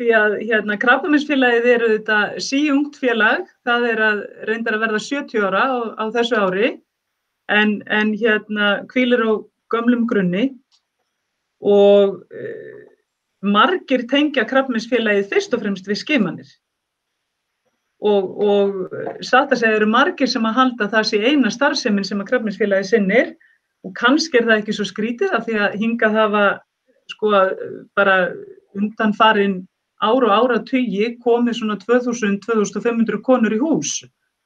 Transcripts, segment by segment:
því að hérna krabbaminsfélagið eru þetta síjungt félag, það er að reyndar að verða 70 ára á, á þessu ári. En, en hérna kvílir á gömlum grunni. Og e, margir tengja krabbaminsfélagið fyrst og fremst við skimanir. Og, og satt að segja eru margir sem að halda það sé eina starfseminn sem að krabbaminsfélagið sinnir. Og kannski er það ekki svo skrítið af því að hinga það var sko bara undan farin ár og ára tugi komið svona 2000-2500 konur í hús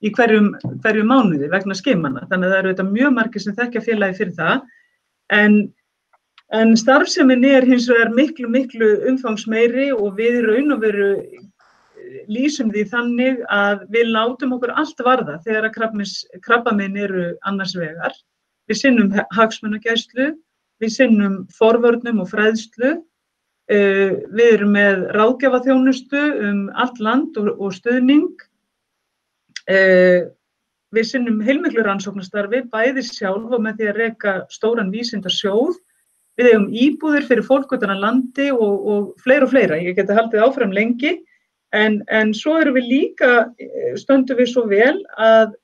í hverjum, hverjum mánuði vegna skimana. Þannig að það eru þetta mjög margir sem þekkja félagi fyrir það. En, en starfseminni er hins vegar miklu, miklu umfangsmeiri og við raun og veru lýsum því þannig að við látum okkur allt varða þegar að krabbaminn eru annars vegar. Við sinnum hagsmunagæslu, við sinnum forvörnum og fræðslu við erum með ráðgjafaþjónustu um allt land og, og stuðning. Uh, við sinnum heilmiklu rannsóknastarfi, bæði sjálf og með því að reyka stóran vísindarsjóð. Við hefum íbúðir fyrir fólk utan að landi og, og fleira og fleira. Ég geti haldið áfram lengi. En, en svo erum við líka, eh, stöndum við svo vel að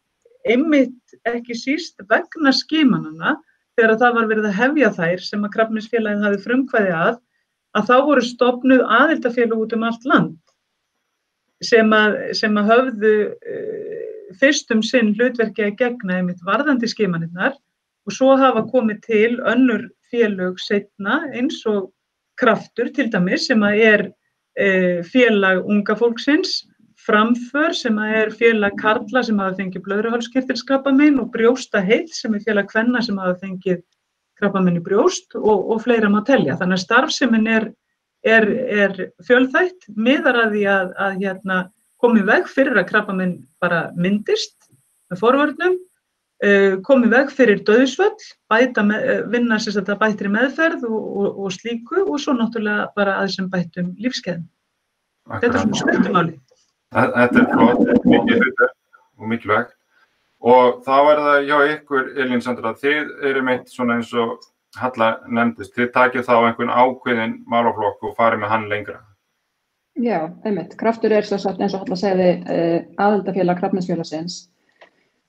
einmitt ekki síst vegna skimanana þegar það var verið að hefja þær sem að krafnisfélagin hafi frumkvæði að að þá voru stopnuð aðildafélag út um allt land sem að, sem að höfðu uh, fyrstum sinn hlutverki að gegna einmitt varðandi skimaninnar og svo hafa komið til önnur félög setna eins og kraftur til dæmis sem að er uh, félag unga fólksins, framför sem að er félag karla sem hafa fengið blöðruhálskirtilskrappa minn og brjósta heilt sem er félag kvenna sem hafa fengið krabbamenni brjóst og, og fleira má telja. Þannig að starfseminn er, er, er fjölþætt, miðar að því að, að hérna, komi veg fyrir að krabbamenn bara myndist með forvörnum, uh, komi veg fyrir með, uh, vinna sér að það bættir í meðferð og, og, og slíku og svo náttúrulega bara aðeins sem bættum lífskeiðin. Þetta er svona stöldumáli. Þetta er flott, mikið hlutur og mikilvægt. Og þá er það hjá ykkur, Elín Sandra, þið eru meitt svona eins og Halla nefndist, þið takið þá einhvern ákveðin málaflokk og farið með hann lengra. Já, einmitt. Kraftur er svo satt eins og Halla segði uh, aðaldafélag krafninsfélagsins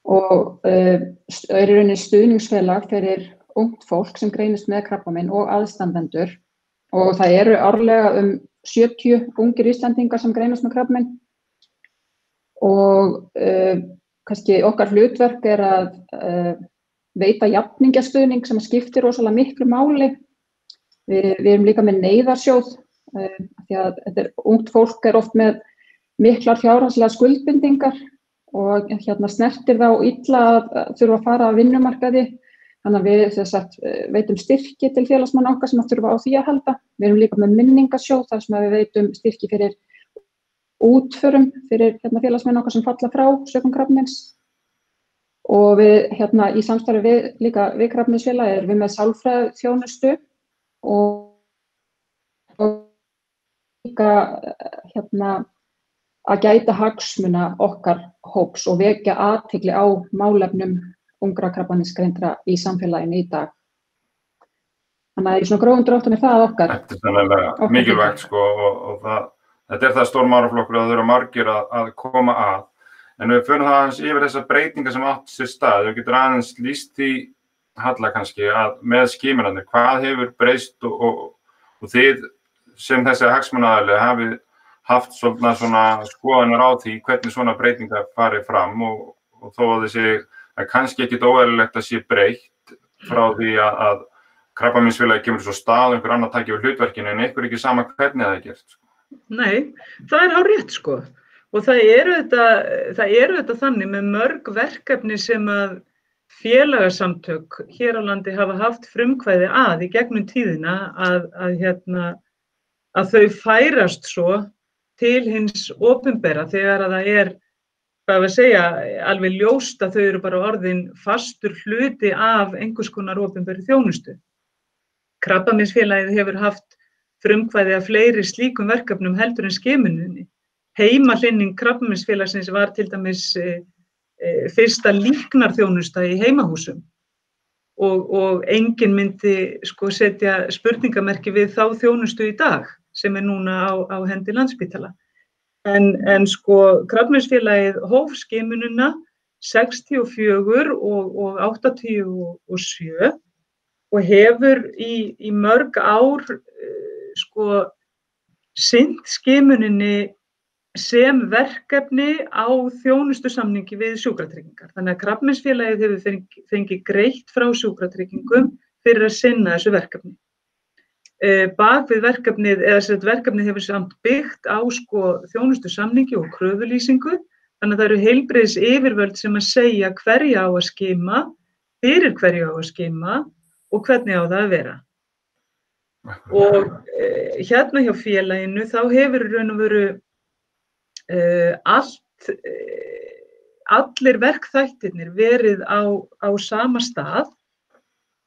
og uh, er í rauninni stuðningsfélag fyrir ungt fólk sem greinist með krabbaminn og aðstandendur og það eru árlega um 70 ungir Íslandingar sem greinast með krabbaminn og uh, kannski okkar hlutverk er að uh, veita jafningastuðning sem skiptir rosalega miklu máli. Vi, við erum líka með neyðarsjóð uh, því að er ungt fólk er oft með miklar fjárhanslega skuldbindingar og hérna snertir þá illa að þurfa að fara að vinnumarkaði þannig að við sagt, veitum styrki til félagsmann okkar sem að þurfa á því að halda. Við erum líka með minningarsjóð þar sem við veitum styrki fyrir útförum fyrir hérna, félagsmenn okkar sem falla frá sökum krafnins og við hérna í samstarfi við líka við krafninsfélagi erum við með sálfræð þjónustu og, og líka hérna að gæta hagsmuna okkar hóps og vekja aðtikli á málefnum ungra krabbaninskreindra í samfélaginu í dag. Þannig að í svona gróðum dróttum er það okkar. Þetta er mikilvægt sko og, og það Þetta er það stór málaflokkur að það eru margir að, að koma að. En við fyrir það aðeins yfir þessar breytingar sem átt sér stað. Við getum aðeins líst því halla kannski að með skiminarnir, hvað hefur breyst og, og, og þið sem þessi hagsmunnaðarlega hafið haft svona, svona skoðanar á því hvernig svona breytingar farið fram og, og þó að þessi að kannski ekkit óæðilegt að sé breytt frá því að, að krabbaminsfélagi kemur svo stað og einhver annar takir við hlutverkinu en einhver ekki sama hvernig það er gert. Nei, það er á rétt sko og það eru þetta, eru þetta þannig með mörg verkefni sem að félagarsamtök hér á landi hafa haft frumkvæði að í gegnum tíðina að, að, hérna, að þau færast svo til hins ofinbera þegar að það er, hvað við segja, alveg ljóst að þau eru bara orðin fastur hluti af einhvers konar ofinberi þjónustu. Krabbaminsfélagið hefur haft frumkvæði að fleiri slíkum verkefnum heldur en skimununni. Heimalinning krabbaminsfélagsins var til dæmis e, e, fyrsta líknarþjónusta í heimahúsum og, og enginn myndi sko setja spurningamerki við þá þjónustu í dag. sem er núna á, á hendi landsbytala. En, en sko krabbmeinsfélagið hóf skimununa 64 og, og 87 og hefur í, í mörg ár sko synd skimuninni sem verkefni á þjónustu samningi við sjúkratryggingar. Þannig að krabbmeinsfélagið hefur fengið fengi greitt frá sjúkratryggingum fyrir að sinna þessu verkefni. E, bak við verkefnið, eða þess að verkefnið hefur samt byggt á sko, þjónustu samningi og kröfulýsingu, þannig að það eru heilbreyðis yfirvöld sem að segja hverja á að skima, fyrir hverja á að skima og hvernig á það að vera. Og e, hérna hjá félaginu þá hefur raun og veru e, allt, allir verkþættirnir verið á, á sama stað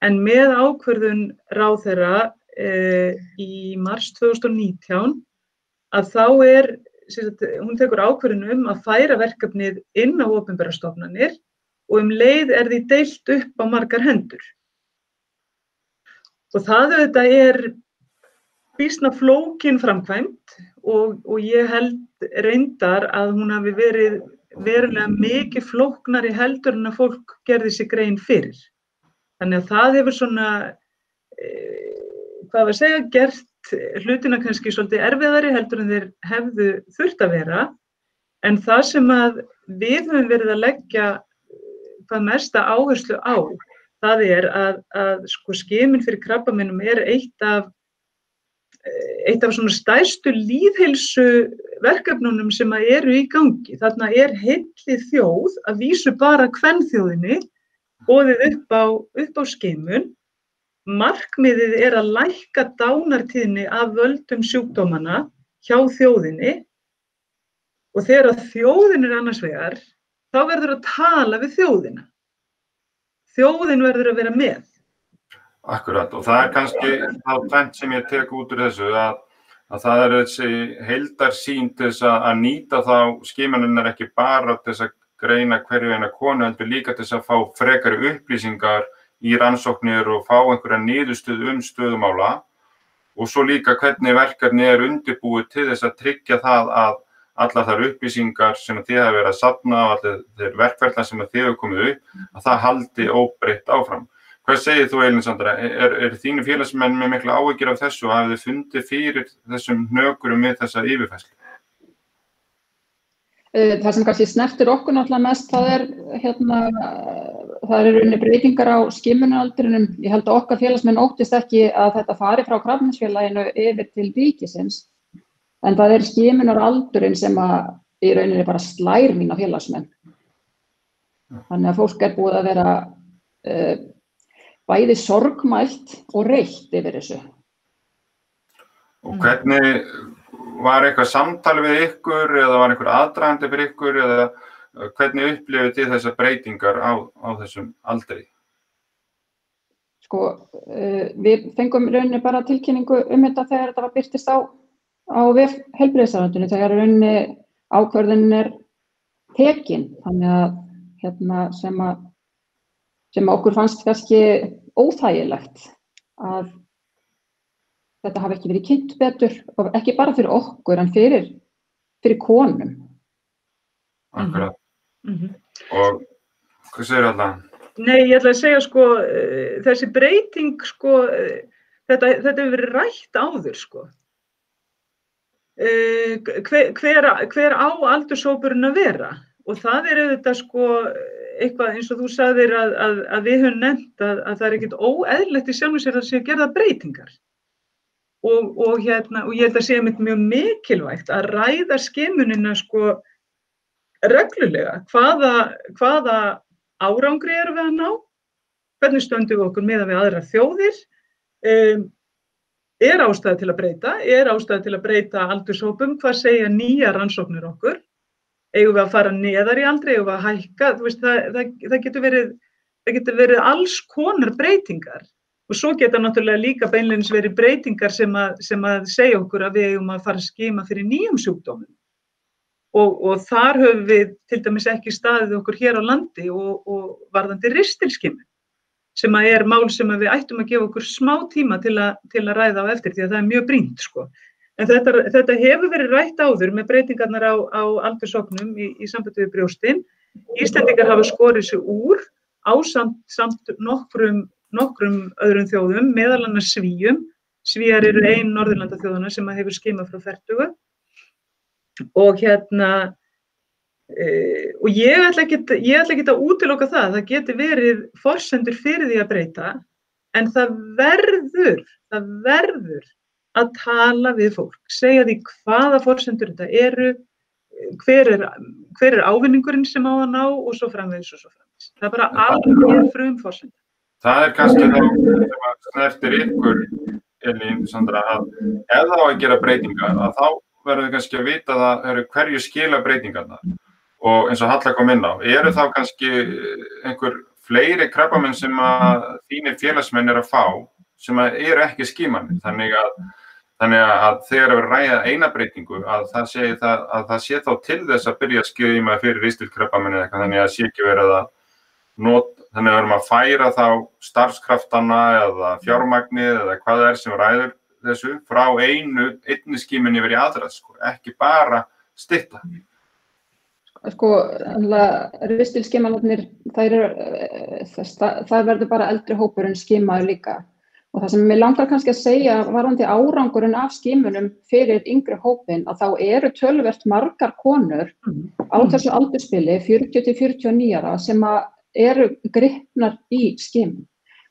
en með ákverðun ráð þeirra í mars 2019 að þá er, sagt, hún tekur ákverðin um að færa verkefnið inn á ofinbæra stofnanir og um leið er því deilt upp á margar hendur. Og það auðvitað er bísna flókin framkvæmt og, og ég held reyndar að hún hafi verið verulega mikið flóknari heldur en að fólk gerði sig grein fyrir. Þannig að það hefur svona e, hvað var að segja, gert hlutina kannski svolítið erfiðari heldur en þeir hefðu þurft að vera en það sem að við höfum verið að leggja hvað mesta áherslu á það er að, að sko skimin fyrir krabbaminnum er eitt af eitt af svona stærstu líðheilsu verkefnunum sem að eru í gangi. Þarna er heilið þjóð að vísu bara hvern þjóðinni bóðið upp á, upp á skimun Markmiðið er að lækka dánartíðni af völdum sjúkdómana hjá þjóðinni og þegar þjóðin er annars vegar, þá verður að tala við þjóðina. Þjóðin verður að vera með. Akkurat og það er kannski þá tvent sem ég tek út úr þessu að, að það er þessi heildar sín til þess að nýta þá skimaninnar ekki bara til þess að greina hverju eina konu heldur líka til þess að fá frekari upplýsingar í rannsóknir og fá einhverja niðurstöð um stöðumála og svo líka hvernig verkefni er undirbúið til þess að tryggja það að allar þar upplýsingar sem þið hafa verið að sapna og allir þeir verkverðlar sem þið hefur komið upp, að það haldi óbreytt áfram. Hvað segir þú Eilin Sandra? Er, er þínu félagsmenn með mikla áhyggjur af þessu og hafið þið fundið fyrir þessum hnökurum með þessa yfirfæslu? Eh, það sem kannski snertir okkur náttúrulega mest, það er hérna það eru unni breytingar á skimunaldrinum. Ég held að okkar félagsmenn óttist ekki að þetta fari frá krafninsfélaginu yfir til ríkisins. En það er skimunaraldurinn sem að í rauninni bara slær mín á félagsmenn. Þannig að fólk er búið að vera uh, bæði sorgmælt og reitt yfir þessu. Og hvernig var eitthvað samtali við ykkur eða var einhver aðdragandi fyrir ykkur eða Hvernig upplifið þið þessar breytingar á, á þessum aldrei? Sko, uh, við fengum rauninni bara tilkynningu um þetta þegar þetta var byrtist á, á helbriðsaröndunni, þegar rauninni ákverðin er tekin, þannig að hérna, sem, að, sem að okkur fannst kannski óþægilegt að þetta hafi ekki verið kynnt betur, ekki bara fyrir okkur en fyrir, fyrir konum. Akkurat. Mm -hmm. Og hvað segir alltaf? Nei, ég ætla að segja sko, uh, þessi breyting sko, uh, þetta, þetta hefur verið rætt áður sko. Uh, hver, hver, hver á aldursópurinn að vera? Og það er auðvitað sko eitthvað eins og þú sagðir að, að, að við höfum nefnt að, að það er ekkit óeðlegt í sjálfum sér að sé að gera breytingar. Og, og, hérna, og ég held að sé mjög mikilvægt að ræða skimunina sko reglulega hvaða, hvaða árangri eru við að ná, hvernig stöndum við okkur meðan við aðra þjóðir, um, er ástæði til að breyta, er ástæði til að breyta aldurshópum, hvað segja nýja rannsóknir okkur, eigum við að fara neðar í aldri, eigum við að hækka, veist, það, það, það, getur verið, það getur verið alls konar breytingar. Og svo geta náttúrulega líka beinleins verið breytingar sem að, sem að segja okkur að við eigum að fara að skima fyrir nýjum sjúkdómum. Og, og þar höfum við til dæmis ekki staðið okkur hér á landi og, og varðandi ristilskimi sem er mál sem við ættum að gefa okkur smá tíma til, a, til að ræða á eftir því að það er mjög brínt sko. En þetta, þetta hefur verið rætt áður með breytingarnar á, á aldursoknum í, í sambandi við brjóstinn. Íslendingar hafa skorið sér úr á samt, samt nokkrum, nokkrum öðrum þjóðum, meðal annars svíjum. Svíjar eru einn Norðurlanda þjóðuna sem hefur skimað frá færtugu. Og hérna, e, og ég ætla ekki að útiloka það, það geti verið forsendur fyrir því að breyta, en það verður, það verður að tala við fólk, segja því hvaða fórsendur þetta eru, hver er, hver er ávinningurinn sem á að ná og svo framvegis og svo framvegis. Það er bara alveg frum fórsendur. Það er kannski þá sem að snertir ykkur, Elín, Sandra, að ef þá að gera breytingar, að þá verður við kannski að vita það hverju skila breytingarna og eins og Halla kom inn á, eru þá kannski einhver fleiri krabbamenn sem að þínir félagsmenn er að fá sem að eru ekki skímanir, þannig að Þannig að þegar við ræða eina breytingu að það sé, það, að það sé þá til þess að byrja að skjöma fyrir ristilkrabbaminni eða eitthvað þannig að það sé ekki verið að not, þannig að við erum að færa þá starfskraftana eða fjármagnið eða hvað það er sem ræður þessu frá einu, einni skíminni verið aðra, sko, ekki bara stitta. Sko, ristilskimanarnir, það, það verður bara eldri hópur en skimaður líka. Og það sem mér langar kannski að segja varðandi árangurinn af skimunum fyrir yngri hópin að þá eru tölvert margar konur á þessu aldurspili 40-49 ára sem eru gripnar í skimun.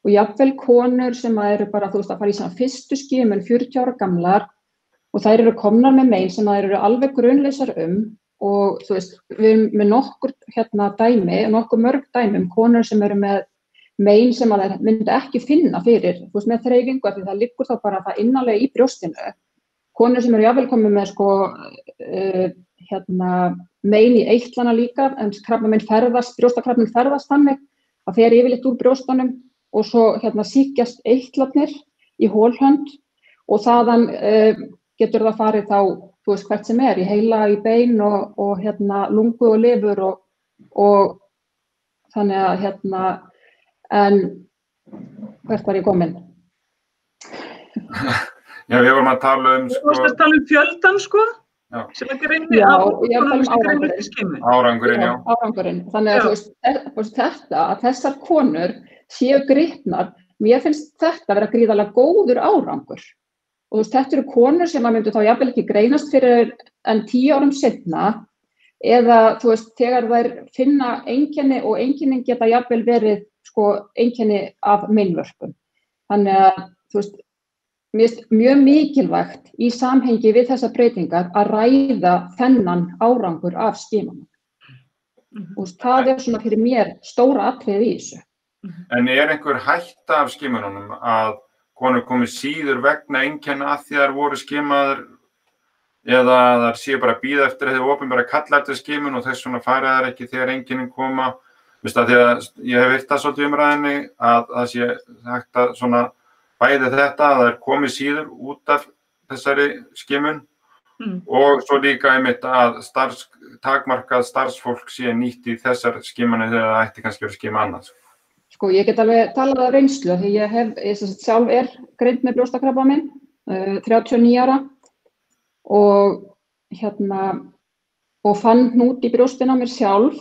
Og jáfnveil konur sem eru bara þú veist að fara í svona fyrstu skimun 40 ára gamlar og þær eru komnar með meil sem þær eru alveg grunleysar um og þú veist við erum með nokkur hérna dæmi, nokkur mörg dæmi um konur sem eru með megin sem að það myndi ekki finna fyrir, þú veist, með þreyfingu af því það liggur þá bara það innanlega í brjóstinu. Konur sem eru jáfnvel komið með sko, uh, hérna, megin í eittlana líka, en krabbaminn ferðast, brjóstakrabbaminn ferðast þannig að þeir yfirleitt úr brjóstanum og svo hérna síkjast eitlatnir í hólhönd og þaðan uh, getur það farið þá, þú veist, hvert sem er, í heila, í bein og, og hérna lungu og lifur og, og þannig að hérna en hvert var ég komin? Já, við vorum að tala um sko... Þú varst að tala um fjöldan sko já. sem já, að tala um árangurinn Árangurinn, já, já. Árangurinn, þannig að veist, þetta að þessar konur séu gripnar mér finnst þetta að vera gríðarlega góður árangur og veist, þetta eru konur sem að myndu þá jafnvel ekki greinast fyrir en tíu árum setna eða þú veist, þegar þær finna enginni og enginnin geta jafnvel verið sko einkenni af meinvörpum. Þannig að þú veist, mjög mikilvægt í samhengi við þessa breytingar að ræða þennan árangur af skimunum. Mm -hmm. Það er svona fyrir mér stóra atrið í þessu. En er einhver hætta af skimunum að konur komið síður vegna einkenni að því það voru skimaður eða það sé bara býða eftir að þið ofin bara kalla eftir skimun og þess svona fara þær ekki þegar einkennin koma því að ég hef virt það svolítið umræðinni að það sé hægt að svona bæði þetta að það er komið síður út af þessari skimun mm. og svo líka einmitt að starfs, takmarkað starfsfólk sé nýtt í þessar skimunni þegar það ætti kannski að skima annars. Sko ég get alveg talað af reynslu því ég hef, ég sjálf er greint með brjóstakrabba minn, uh, 39 ára. Og hérna og fann hnút í brjóstin á mér sjálf.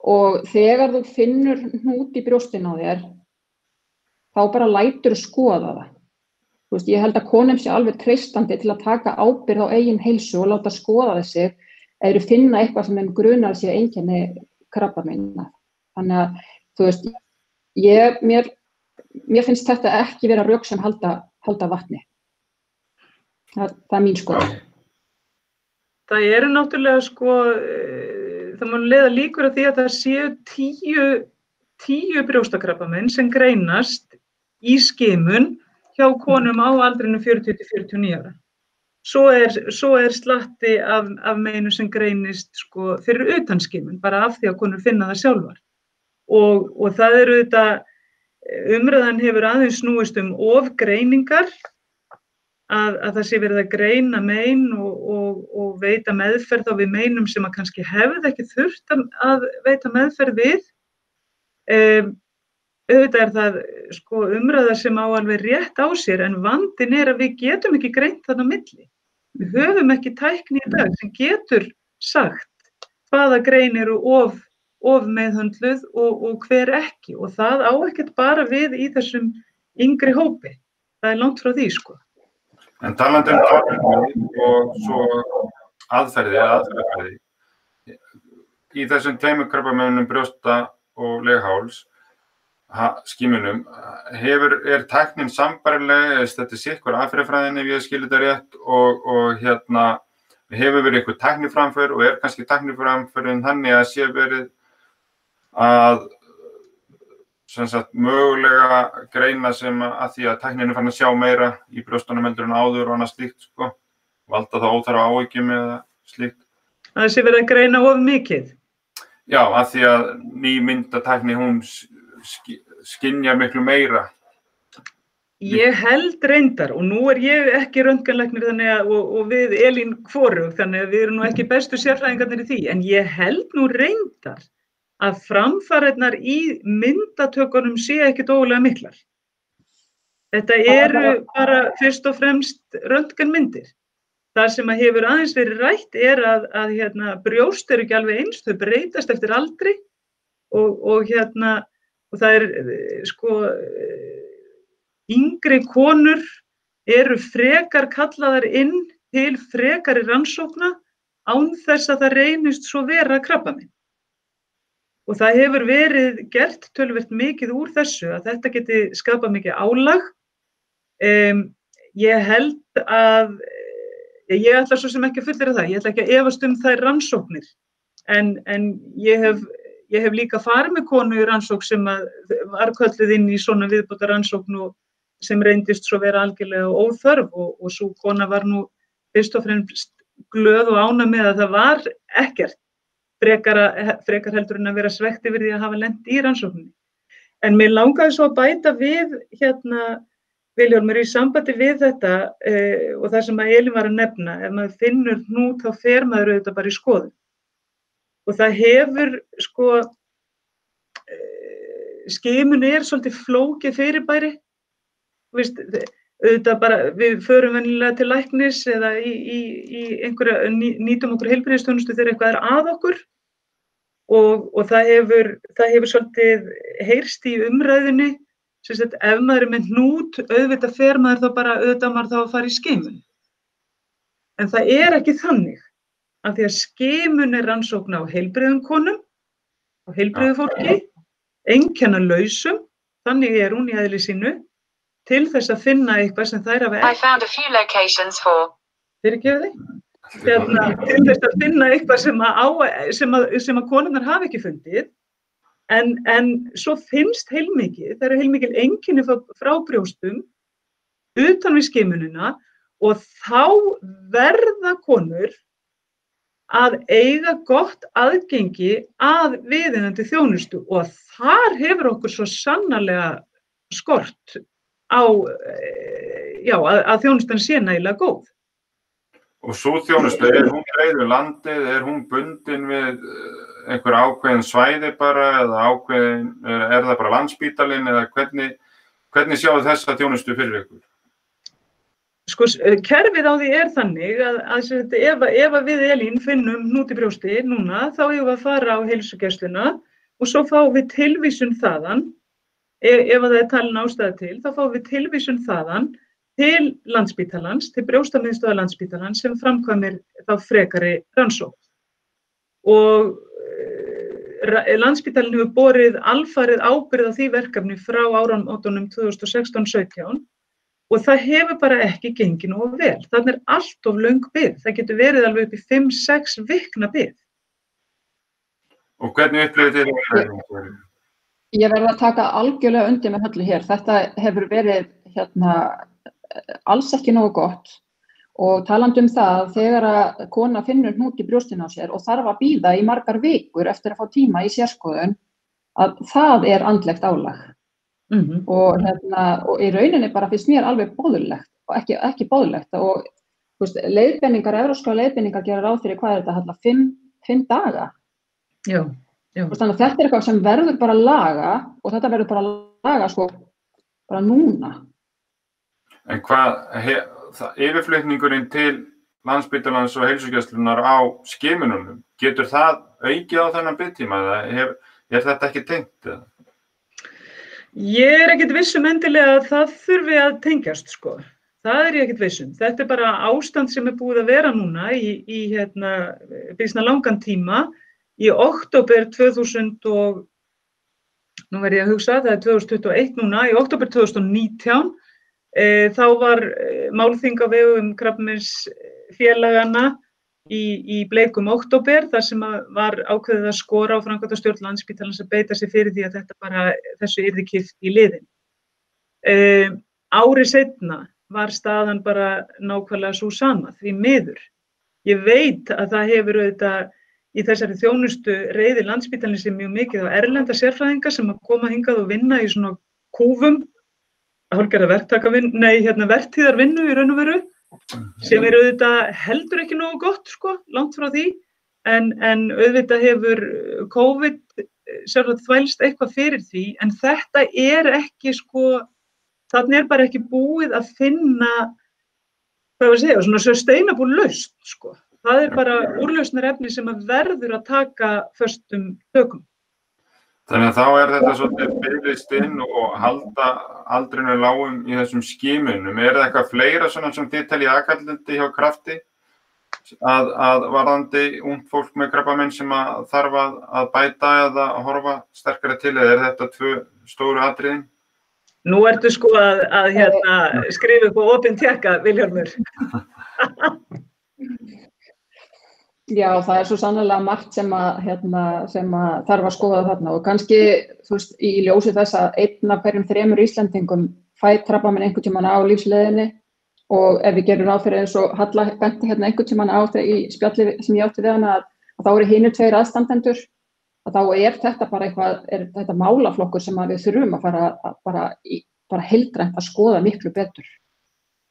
Og þegar þú finnur hnút í brjóstin á þér þá bara lætur skoða það. Þú veist, ég held að konum sé alveg treystandi til að taka ábyrð á eigin heilsu og láta skoða þessi eða finna eitthvað sem enn grunar sér einkenni krabba minna þannig að, þú veist ég, mér, mér finnst þetta ekki vera rauk sem halda, halda vatni það, það er mín skoða Það eru náttúrulega sko það má leiða líkur að því að það séu tíu, tíu brjóstakrappamenn sem greinast í skimun hjá konum á aldrinu 40-49 ára. Svo er, svo er slatti af, af meinu sem greinist sko, fyrir utan skimun, bara af því að konur finna það sjálfar. Og, og það eru þetta, umræðan hefur aðeins snúist um ofgreiningar að, að það sé verið að greina mein og, og, og veita meðferð á við meinum sem að kannski hefði ekki þurft að veita meðferð við. Um, auðvitað er það sko umræða sem á alveg rétt á sér en vandin er að við getum ekki greint þarna milli. Við höfum ekki tækni í dag sem getur sagt hvaða grein eru of, of meðhöndluð og, og hver ekki og það á ekkert bara við í þessum yngri hópi. Það er langt frá því sko. En talandi um tækni og svo aðferði eða aðferðarferði í þessum tveimur krabbamennum brjósta og legháls skímunum, hefur, er tæknin sambarileg, þetta er sikkur aðferðafræðin ef ég skilir þetta rétt og, og hérna hefur verið eitthvað tækniframför og er kannski tækniframförin þannig að sé verið að sagt, mögulega greina sem að því að tækninu fann að sjá meira í brjóstunum heldur en áður og annað slíkt sko, valda það óþara áhyggjum eða slíkt. Það sé verið að greina of mikið? Já, að því að ný myndatækni hún skinja miklu meira. Ég held reyndar og nú er ég ekki að og, og við Elín Kvorug þannig að við erum nú ekki bestu sérfræðingarnir í því en ég held nú reyndar að framfæriðnar í myndatökunum sé ekki dólega miklar. Þetta eru bara fyrst og fremst röntganmyndir. Það sem að hefur aðeins verið rætt er að, að hérna, brjóst eru ekki alveg eins, þau breytast eftir aldri og, og hérna og það er eh, sko eh, yngri konur eru frekar kallaðar inn til frekari rannsókna án þess að það reynist svo vera krabba minn. Og það hefur verið gert tölvert mikið úr þessu að þetta geti skapað mikið álag. Um, ég held að, eh, ég ætla svo sem ekki að fullera það, ég ætla ekki að efast um þær rannsóknir. En, en ég hef Ég hef líka farið með konu í rannsók sem var kölluð inn í svona viðbúta rannsókn og sem reyndist svo vera algjörlega óþörf. Og, og svo kona var nú fyrst og fremst glöð og ána með að það var ekkert frekar, frekar heldur en að vera svegt yfir því að hafa lendi í rannsókninni. En mér langaði svo að bæta við hérna, Viljólmur, í sambandi við þetta eh, og það sem að Elin var að nefna, ef maður finnur nú þá fer maður auðvitað bara í skoðun. Og það hefur sko eh, skimun er svolítið flókið fyrirbæri. Vist, bara, við förum venilega til læknis eða í, í, í einhverja, nýtum okkur heilbyrðistónustu þegar eitthvað er að okkur og, og það, hefur, það hefur svolítið heyrst í umræðinni Sérstætt, ef maður er með hnút, auðvitað fer maður þá bara, auðvitað maður þá að fara í skimun. En það er ekki þannig af því að skimun er rannsókn á heilbriðum konum, á heilbriðu fólki, engjanna lausum, þannig er hún í aðli sínu, til þess að finna eitthvað sem þær hafa ekki. Hefði? Hérna, til þess að finna eitthvað sem að, að, sem að konunar hafa ekki fundið, en, en svo finnst heilmikið, það eru heilmikið enginni frá brjóstum, utan við skimununa og þá verða konur að eiga gott aðgengi að viðinandi þjónustu og þar hefur okkur svo sannarlega skort á, eh, já, að, að þjónustan sé nægilega góð. Og svo þjónustu, er hún greiður landið, er hún bundin við eh, einhver ákveðin svæði bara eða ákveðin, er það bara landsbítalinn eða hvernig, hvernig sjáu þessa þjónustu fyrir ykkur? Sko, eh, kerfið á því er þannig að, að ef, ef við Elín finnum hnúti brjósti núna, þá hefur við að fara á heilsugjastluna og svo fáum við tilvísun þaðan, ef, það er talin ástæða til, þá fáum við tilvísun þaðan til landsbítalans, til brjóstamiðstöða landsbítalans sem framkvæmir þá frekari rannsók. Og e, landsbítalinn hefur borið alfarið ábyrð á því verkefni frá áramótonum 2016-17 og það hefur bara ekki gengið nú vel. Þannig er allt of laung byggð. Það getur verið alveg upp í 5-6 vikna byggð. Og hvernig upplifir þetta? Ég verði að taka algjörlega undir með höllu hér. Þetta hefur verið hérna, alls ekki nógu gott og talandu um það að þegar að kona finnur hnút í brjóstin á sér og þarf að býða í margar vikur eftir að fá tíma í sérskoðun að það er andlegt álag. Mm -hmm. og, hérna, og í rauninni bara finnst mér alveg bóðulegt og ekki, ekki bóðulegt og veist, leiðbenningar, európska leiðbenningar gera ráð fyrir hvað er þetta, hérna, fimm, fimm daga Já. Þannig að þetta er eitthvað sem verður bara að laga og þetta verður bara að laga sko bara núna. En hvað, yfirflutningurinn til landsbyttalans og heilsugjastlunar á skimununum, getur það aukið á þennan byggtíma eða hef, er þetta ekki tengt? Ég er ekkert vissum endilega að það þurfi að tengjast sko. Það er ég ekkert vissum. Þetta er bara ástand sem er búið að vera núna í, í hérna, byrjusna langan tíma. Í oktober 2000 og, nú verð ég að hugsa, það er 2021 núna, í oktober 2019 e, þá var e, málþing á vegum krabbmeinsfélagana í, í bleikum oktober þar sem var ákveðið að skora á framkvæmdastjórn landsbítalans að beita sig fyrir því að þetta bara, þessu yrði kipt í liðin. E, ári setna var staðan bara nákvæmlega svo sama, því miður. Ég veit að það hefur auðvitað í þessari þjónustu reyði landsbítalinn sem mjög mikið á erlenda sérfræðinga sem að koma hingað og vinna í svona kúfum, hálfgerða verktakavinn, nei, hérna verktíðarvinnu í raun og veru, sem er auðvitað heldur ekki nógu gott, sko, langt frá því, en, en auðvitað hefur COVID sjálf þvælst eitthvað fyrir því, en þetta er ekki, sko, þannig er bara ekki búið að finna, hvað var að segja, svona sustainable laust, sko. Það er bara úrlausnar efni sem að verður að taka förstum tökum. Þannig að þá er þetta svolítið byrjist inn og halda aldrinu lágum í þessum skímunum. Er það eitthvað fleira svona sem þið teljið aðkallandi hjá krafti að, að varðandi ungd fólk með krabbamenn sem að þarf að, að bæta eða að horfa sterkara til eða er þetta tvö stóru atriðin? Nú ertu sko að, að hérna, skrifa upp á opinn tjekka, Viljármur. Já, það er svo sannlega margt sem að, hérna, sem að þarf að skoða þarna. Og kannski, veist, í ljósi þess að einn af hverjum þremur Íslandingum fætt trappa minn einhvern tíman á lífsleðinni og ef við gerum ráð eins og Halla benti hérna einhvern tíman á þetta í spjalli sem ég átti við hana að, að þá eru hinu tveir aðstandendur. Að þá er þetta bara eitthvað, er þetta málaflokkur sem við þurfum að fara bara, bara heildrænt að skoða miklu betur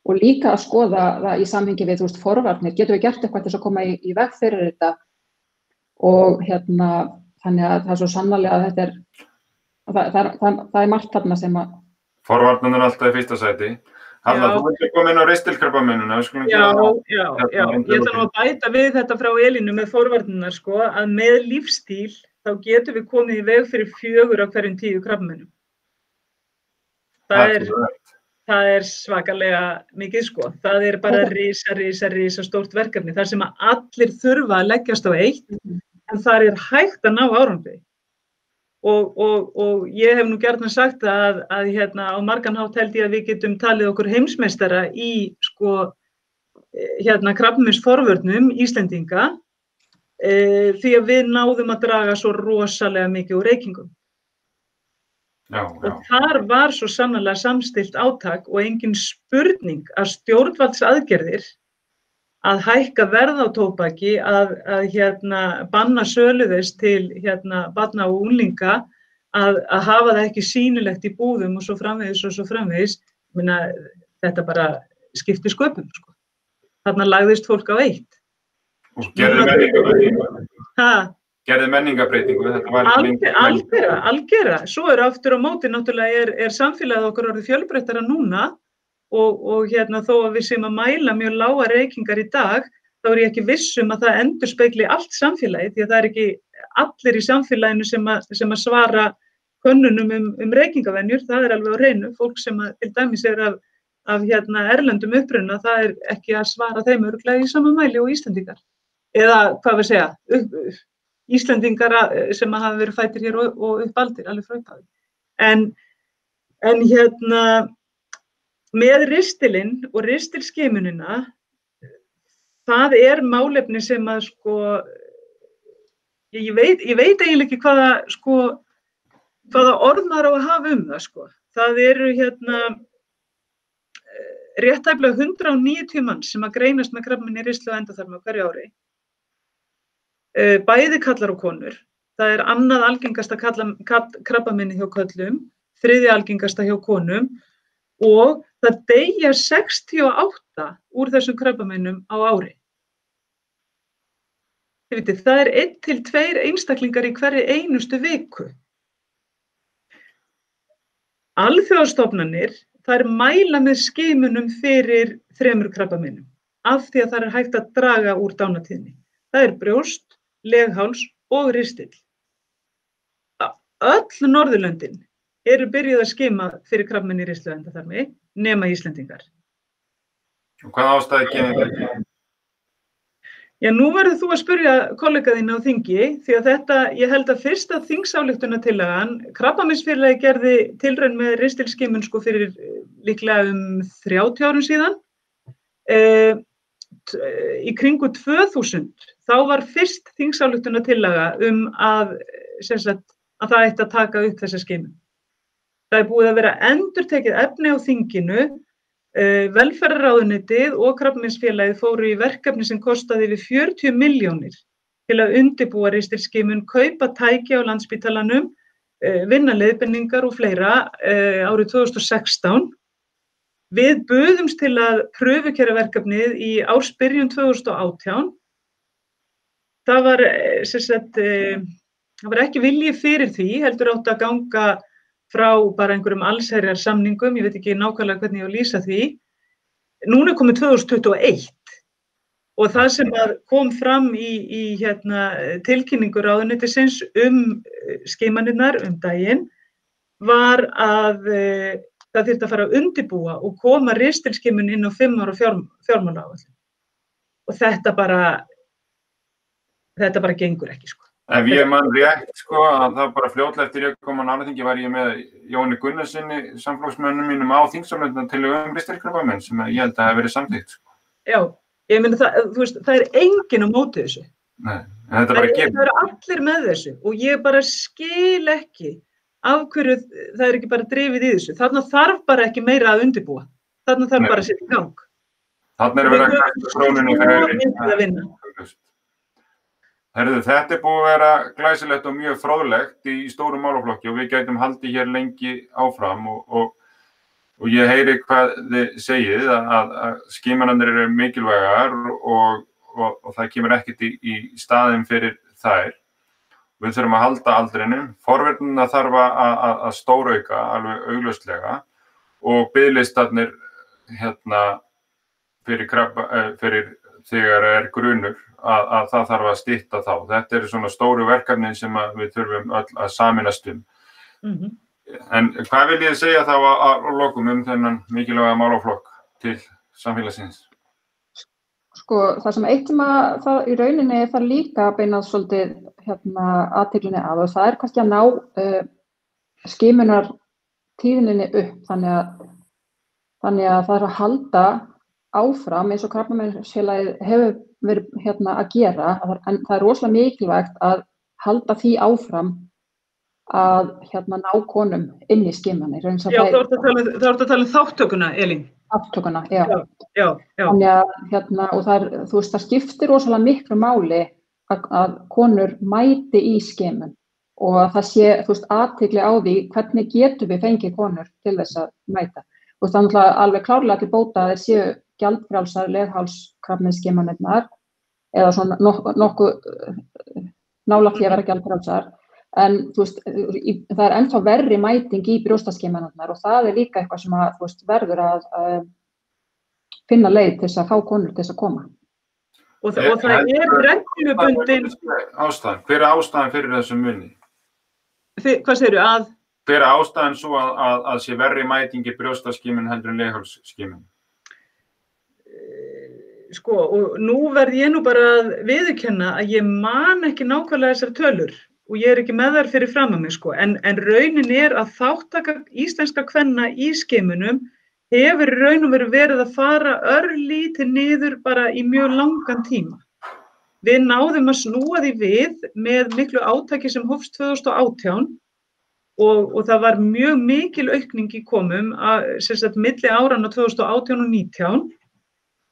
og líka að skoða það í samhengi við, þú veist, forvarnir, getur við gert eitthvað til að koma í, í veg fyrir þetta og hérna, þannig að það er svo sannlega að þetta er, það, það, það, það er margt þarna sem að Forvarnir er alltaf í fyrsta sæti. Halla, Já. þú vilja koma inn á reistilkrabbamennuna, við skulum Já, gera það. já, Hérna, já. Ég ætla nú að bæta við þetta frá Elínu með forvarnina, sko, að með lífstíl þá getum við komið í veg fyrir fjögur á hverjum tíu krabbmennum. Það er, það er svakalega mikið sko. Það er bara risa, risa, risa stórt verkefni. Það sem að allir þurfa að leggjast á eitt, en það er hægt að ná árangri. Og, og, og ég hef nú gert sagt að, að hérna, á margan hátt held ég að við getum talið okkur heimsmeistara í sko, eh, hérna, krabbminsforvörnum Íslendinga e, því að við náðum að draga svo rosalega mikið úr reykingum. Já, já. Og þar var svo sannlega samstilt átak og engin spurning að stjórnvaldsaðgerðir að hækka verð á tóbaki, að, að hérna, banna söluðist til hérna, barna og úlinga, að, að hafa það ekki sýnilegt í búðum og svo framvegis og svo framvegis, Minna, þetta bara skipti sköpum. Sko. Þarna lagðist fólk á eitt. Og gerði menningarbreytingu. Ha, Gerði ekki Algjör, algjörða, algjörða. Svo er aftur á móti náttúrulega er, er samfélagið okkur orðið fjölbreyttara núna og, og hérna þó að við séum að mæla mjög lága reykingar í dag, þá er ég ekki vissum að það endur speikli allt samfélagið því að það er ekki allir í samfélaginu sem að, sem að svara könnunum um, um reykingavenjur, það er alveg á reynu, fólk sem að, til dæmis er af, af hérna, erlendum uppruna, það er ekki að svara þeim örglega í sama mæli og Íslandingar. Eða hvað við segja, upp, Íslendingar að- sem hafa verið fættir hér og, og upp aldir, alveg upphafi. En, en hérna, með ristilinn og ristilskimunina, það er málefni sem að sko, ég, veit, ég veit eiginlega ekki hvaða, sko, hvaða orð maður á að hafa um það, sko. Það eru hérna eh, réttæflega 190 mann sem að greinast með krabminni rislu og endaþarma hverju ári. Eh, Bæði kallar og konur. Það er annað algengasta krabbaminni hjá köllum, þriði algengasta hjá konum og það deyja 68 úr þessum krabbaminnum á ári. Það er einn til tveir einstaklingar í hverju einustu viku. Alþjóðastofnanir, það er mæla með skimunum fyrir þremur krabbaminnum af því að það er hægt að draga úr dánatíðni. Það er brjóst, legháls og ristill. Öll Norðurlöndin eru byrjuð að skima fyrir krabbamenn í ristluendaþarmi nema Íslendingar. Og hvað ástæði kemur þetta? Já, nú verður þú að spurja kollega þín á þingi því að þetta, ég held að fyrsta þingsáleiktunatillagan, krabbaminsfélagi gerði tilraun með ristilskimun sko fyrir eh, líklega um 30 árum síðan. Eh, í kringu 2000 þá var fyrst þingsáleiktunatillaga um að, sagt, að það ætti að taka upp þessa skimun. Það er búið að vera endur tekið efni á þinginu Velferðaráðunitið og Krabbaminsfélagið fóru í verkefni sem kostaði við 40 miljónir til að undibúa ristilskimun, kaupa tæki á landsbítalanum, vinna leiðbenningar og fleira árið 2016. Við buðumst til að pröfukera verkefnið í ársbyrjun 2018. Það var, sagt, það var ekki viljið fyrir því, heldur átt að ganga frá bara einhverjum allsherjar samningum, ég veit ekki nákvæmlega hvernig ég á að lýsa því. Núna komið 2021 og það sem kom fram í, í hérna, tilkynningur áðunitisins um skeimaninnar um daginn var að e, það þurfti að fara að undibúa og koma ristilskimun inn á fimm ára fjár, fjármála áallin. Og þetta bara, þetta bara gengur ekki sko. Ef ég mann rétt sko að það bara fljóðlega eftir ég kom á nálaþingi var ég með Jóni Gunnarssoni, samflóksmönnum mínum á þingsamlönduna til um ristilkrafamenn sem ég held að það hef verið samþýtt. Sko. Já, ég myndi það, þú veist, það er enginn á mótið þessu. Nei, þetta bara gefur. Það eru allir með þessu og ég bara skil ekki af hverju það er ekki bara drefið í þessu. Þarna þarf bara ekki meira að undibúa. Þarna þarf Nei. bara að setja í gang. Þarna er verið að Herðu, þetta er búið að vera glæsilegt og mjög fróðlegt í stórum málaflokki og við gætum haldið hér lengi áfram og, og, og ég heyri hvað þið segið að, að, að skimanandir eru mikilvægar og, og það kemur ekkert í, í staðin fyrir þær. Við þurfum að halda aldrinum, forverðin að þarf að, að stórauka alveg auglustlega og bygglistarnir hérna, fyrir, eh, fyrir þegar er grunur að, að það þarf að stýtta þá. Þetta eru svona stóru verkefnin sem við þurfum öll að saminast um. Mm -hmm. En hvað vil ég segja þá að, að lokum um þennan mikilvæga málaflokk til samfélagsins? Sko það sem eitt sem að það í rauninni þarf líka að beinað svolítið hérna aðteglinni að og það er kannski að ná uh, skimunar tíðinni upp þannig að, þannig að það er að halda áfram eins og krabbameinsfélagið hefur verið hérna að gera en það er rosalega mikilvægt að halda því áfram að hérna ná konum inn í skimanir. Já, þá ertu að, um, að tala um þáttökuna, Elín. Þáttökuna, já. Já, já, já. Að hérna, og það er, veist, það skiptir rosalega miklu máli að, að konur mæti í skimun og að það sé, aðtikli á því hvernig getur við fengið konur til þess að mæta. Og það er alveg klárlega til bóta að þeir séu gjaldfrjálsar leghálskrafmiðskimanirnar eða svona nokkuð nokku, nálagt því að vera gjaldfrjálsar en veist, það er ennþá verri mæting í brjóstaskimanirnar og það er líka eitthvað sem að, veist, verður að, að finna leið til þess að fá konur til þess að koma. Og, það, og það er reglubundin... Ástæðan, hver er ástæðan fyrir þessum munni? Hvað segir þú að? Hver er ástæðan svo að, að, að sé verri mætingi brjóstaskimin heldur en leghálsskimin? Sko, og nú verð ég nú bara að viðurkenna að ég man ekki nákvæmlega þessar tölur og ég er ekki með þar fyrir fram að mig, sko, en, en raunin er að þáttaka íslenska kvenna í skeimunum hefur raunum verið verið að fara örlítið niður bara í mjög langan tíma. Við náðum að snúa því við með miklu átaki sem hófst 2018 og, og það var mjög mikil aukning í komum að, sérstaklega, milli árana 2018 og 2019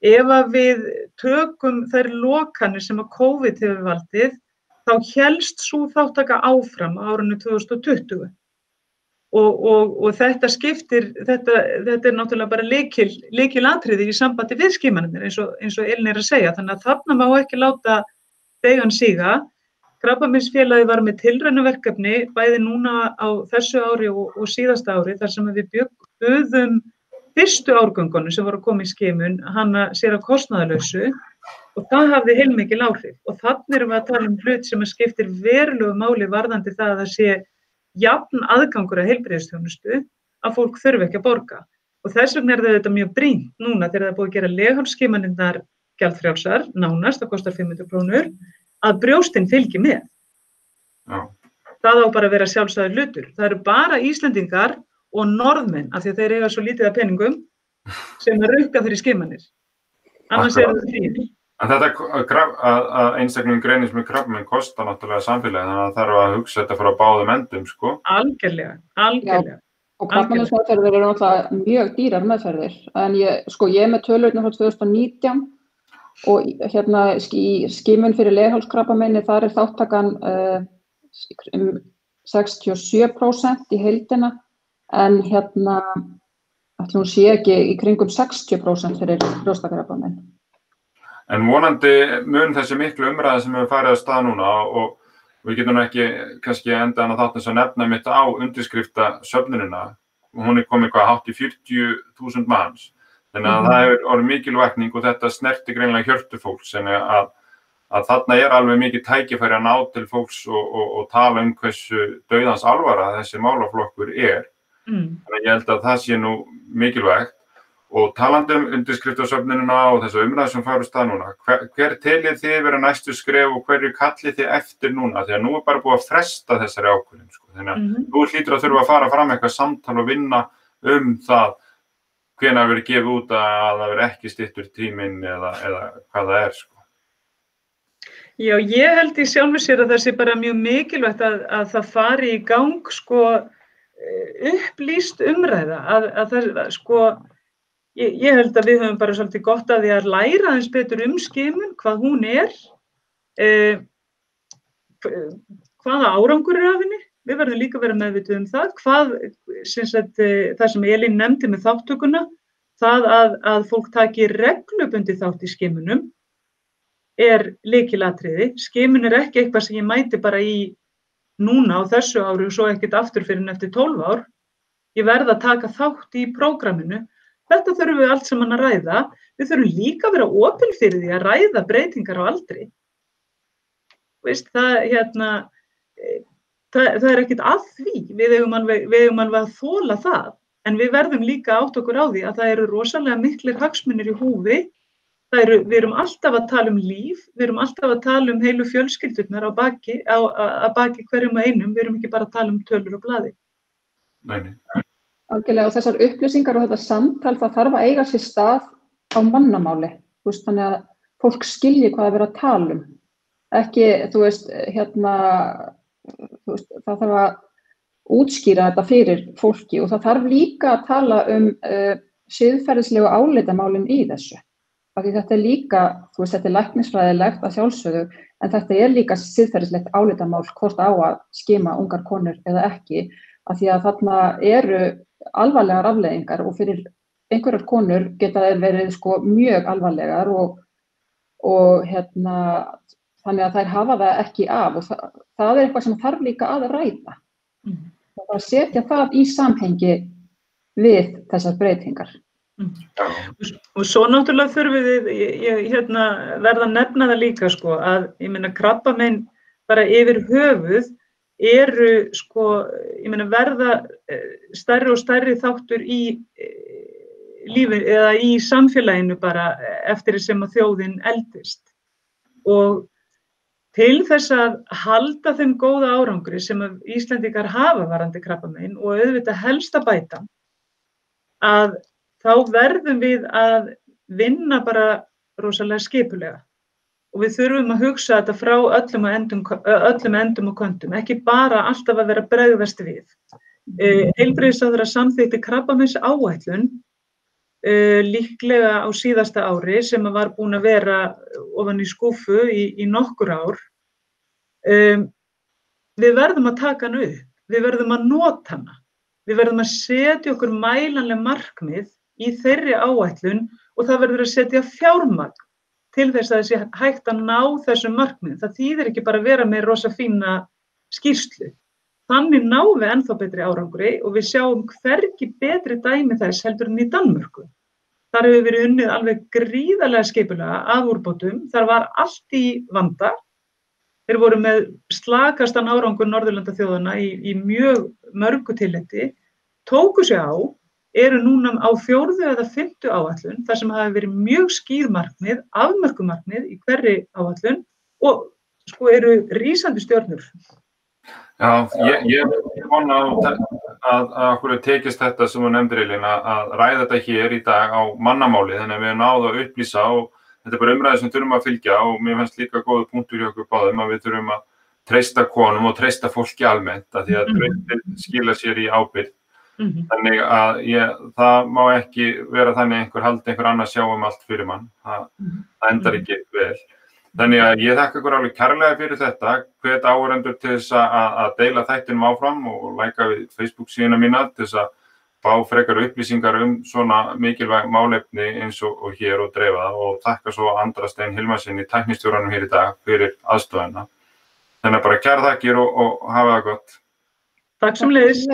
Ef að við tökum þær lokanir sem að COVID hefur valdið, þá helst svo þáttaka áfram árunni 2020. Og, og, og þetta skiptir, þetta, þetta er náttúrulega bara leikil, leikil atriði í sambandi við skimanir eins og, eins og Elin er að segja. Þannig að þarna má ekki láta degan síga. Krabbaminsfélagi var með tilraunaverkefni bæði núna á þessu ári og, síðasta ári þar sem við byggðum fyrstu árgöngunum sem voru að koma í skimun hana sér að kostnaðalösu og það hafði heilmikil áhrif og þannig erum við að tala um hlut sem skiptir verulegu máli varðandi það að það sé jafn aðgangur að heilbreyðstjónustu að fólk þurfi ekki að borga og þess vegna er þetta mjög brínt núna þegar það er búið að gera leghálskimaninnar gjaldfrjálsar, nánast, það kostar 500 krónur, að brjóstinn fylgi með. Já. Það á bara að vera sjálfsæður hlutur. Það eru bara Íslandingar og norðmenn, af því að þeir eiga svo lítið að peningum, sem að rukka fyrir skimanir. Annars er það því. En þetta að, að, að einstaklega greinist með krabbmenn kostar náttúrulega samfélagi þannig að það þarf að hugsa þetta frá báðum endum sko. Algjörlega, algjörlega. Og krabbameinsmeðferðir eru náttúrulega mjög dýrar meðferðir. En ég, sko, ég er með tölurinn frá 2019 og hérna í skimun fyrir leghálskrabbameini þar er þáttakan uh, um 67% í heildina en hérna ætlum hún sé ekki í kringum 60% fyrir brjóstakrabbamein. En vonandi mun þessi miklu umræða sem hefur farið að stað núna og við getum ekki kannski enda hann að þátt þess að nefna mitt á undirskrifta söfnunina. Hún er komið hvað hátt í 40.000 manns. Þannig að Mhm. það hefur orðið mikil vakning og þetta snerti greinlega hjörtu fólks. Þannig að, að þarna er alveg mikið tækifæri að ná til fólks og, og, og tala um hversu dauðans alvara þessi málaflokkur er. Mm. Þannig að ég held að það sé nú mikilvægt og talandi um undirskriftasöfnunina og þessu umræðu sem farið stað núna, hver, hver telið þið vera næstu skref og hverju kallið þið eftir núna? Að nú er bara búið að fresta þessari ákvörðin, sko. Þannig að Mhm. þú hlýtur að þurfa að fara fram eitthvað samtal og vinna um það hvenær verið gefið út að það verið ekki stittur tíminn eða, eða hvað það er, sko. Já, ég held í sjálfu sér að það sé bara mjög mikilvægt að, að það fari í gang sko upplýst umræða að, að það að, sko ég, ég held að við höfum bara svolítið gott að því að læra aðeins betur um skimun, hvað hún er eh, hvaða árangur er af henni við verðum líka vera meðvituð um það hvað, sagt, eh, það sem Elín nefndi með þáttökuna það að, að fólk taki reglubundi þátt í skimunum er líkilatriði. Skimun er ekki eitthvað sem ég mæti bara í núna á þessu ári og svo ekkert aftur fyrir en eftir 12 ár. Ég verð að taka þátt í prógraminu. Þetta þurfum við allt saman að ræða. Við þurfum líka að vera opil fyrir því að ræða breytingar á aldri. Veist, það, hérna, eh, það, það er ekkert að því. Við eigum alveg að þóla það. En við verðum líka átt okkur á því að það eru rosalega miklir hagsmunir í húfi Eru, við erum alltaf að tala um líf, við erum alltaf að tala um heilu fjölskyldurnar á baki, á, á baki hverjum og einum, við erum ekki bara að tala um tölur og blaði. Nei, nei. Algjörlega og þessar upplýsingar og þetta samtal það þarf að eiga sér stað á mannamáli, þú veist, þannig að fólk skilji hvað það verið að tala um. Ekki, þú veist, hérna, þú veist, það þarf að útskýra þetta fyrir fólki og það þarf líka að tala um uh, siðferðislegu áleitamálin í þessu. Því þetta er líka, þú veist, þetta er læknisfræðilegt að sjálfsögðu, en þetta er líka siðferðislegt áleitamál hvort á að skima ungar konur eða ekki, af því að þarna eru alvarlegar afleðingar og fyrir einhverjar konur geta þeir verið sko mjög alvarlegar og, og hérna, þannig að þær hafa það ekki af og það, það er eitthvað sem þarf líka að ræða. Mm. Það er að setja það í samhengi við þessar breytingar. Og svo náttúrulega þurfum við, ég, ég hérna, verða að nefna það líka sko, að ég meina krabbamein bara yfir höfuð eru sko, ég meina verða eh, stærri og stærri þáttur í eh, lífi eða í samfélaginu bara eftir sem að þjóðin eldist. Og til þess að halda þeim góða árangri sem Íslandikar hafa varandi krabbamein og auðvitað helst að bæta, að þá verðum við að vinna bara rosalega skipulega og við þurfum að hugsa þetta frá öllum endum, öllum endum og kontum, ekki bara alltaf að vera bregðast við. Uh, Heilbreyðisáður að samþýtti krabbamins áætlun uh, líklega á síðasta ári sem var búin að vera ofan í skúfu í, í nokkur ár. Um, við verðum að taka hann upp, við verðum að nota hana, við verðum að setja okkur mælanlega markmið í þeirri áætlun og það verður að setja fjármagn til þess að þessi hægt að ná þessum markmið. Það þýðir ekki bara að vera með rosa fína skýrslu. Þannig náum við ennþá betri árangri og við sjáum hvergi betri dæmi þess heldur en í Danmörku. Þar hefur verið unnið alveg gríðarlega skipulega að úrbótum. Þar var allt í vanda. Þeir voru með slakastan árangur Norðurlanda þjóðana í, í mjög mörgu tilletti, tóku sig á, eru núna á fjórðu eða fymtu áallun þar sem hafi verið mjög skýr markmið, afmörkumarkmið í hverri áallun og sko eru rýsandi stjórnur. Já, ég, ég vona að, að, að okkur tekist þetta sem þú nefndir Elín að, að ræða þetta hér í dag á mannamáli þannig að við náðum að upplýsa og þetta er bara umræði sem þurfum að fylgja og mér finnst líka góða punktur hjá okkur báðum að við þurfum að treysta konum og treysta fólki almennt að því að Mhm. treysta skila sér í ábyrgð Mm -hmm. þannig að ég, það má ekki vera þannig að einhver haldi einhver annar sjá um allt fyrir mann. Það, Mhm. það endar ekki vel. Þannig að ég þakka ykkur alveg kærlega fyrir þetta. Hvet áhörendur til þess að, að deila þættinum áfram og læka við Facebook síðuna mína til þess að fá frekar upplýsingar um svona mikilvæg málefni eins og, og hér og dreifa. Það og þakka svo Andra Stein Hilmarsin í tæknistjóranum hér í dag fyrir aðstofana þannig að bara kæra þakkir og, og hafa það gott. Takk sem leiðis.